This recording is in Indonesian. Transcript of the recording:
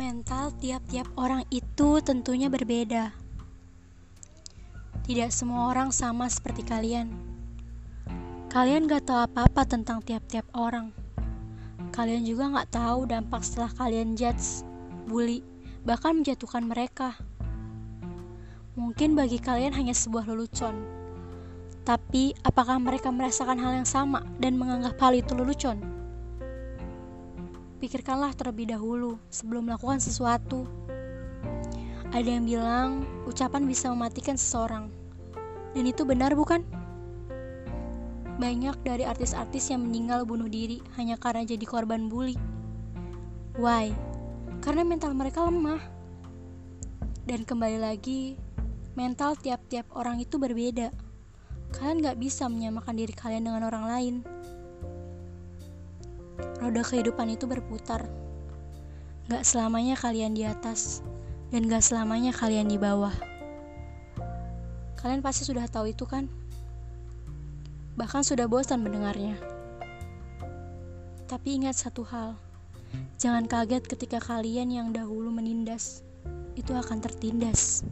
Mental tiap-tiap orang itu tentunya berbeda. Tidak semua orang sama seperti kalian. Kalian gak tahu apa-apa tentang tiap-tiap orang. Kalian juga gak tahu dampak setelah kalian judge, bully, bahkan menjatuhkan mereka. Mungkin bagi kalian hanya sebuah lelucon. Tapi, apakah mereka merasakan hal yang sama dan menganggap hal itu lelucon? Pikirkanlah terlebih dahulu sebelum melakukan sesuatu. Ada yang bilang ucapan bisa mematikan seseorang. Dan itu benar bukan? Banyak dari artis-artis yang meninggal bunuh diri hanya karena jadi korban bully. Why? Karena mental mereka lemah. Dan kembali lagi, mental tiap-tiap orang itu berbeda. Kalian gak bisa menyamakan diri kalian dengan orang lain roda kehidupan itu berputar. Gak selamanya kalian di atas, dan gak selamanya kalian di bawah. Kalian pasti sudah tahu itu kan? Bahkan sudah bosan mendengarnya. Tapi ingat satu hal, jangan kaget ketika kalian yang dahulu menindas, itu akan tertindas.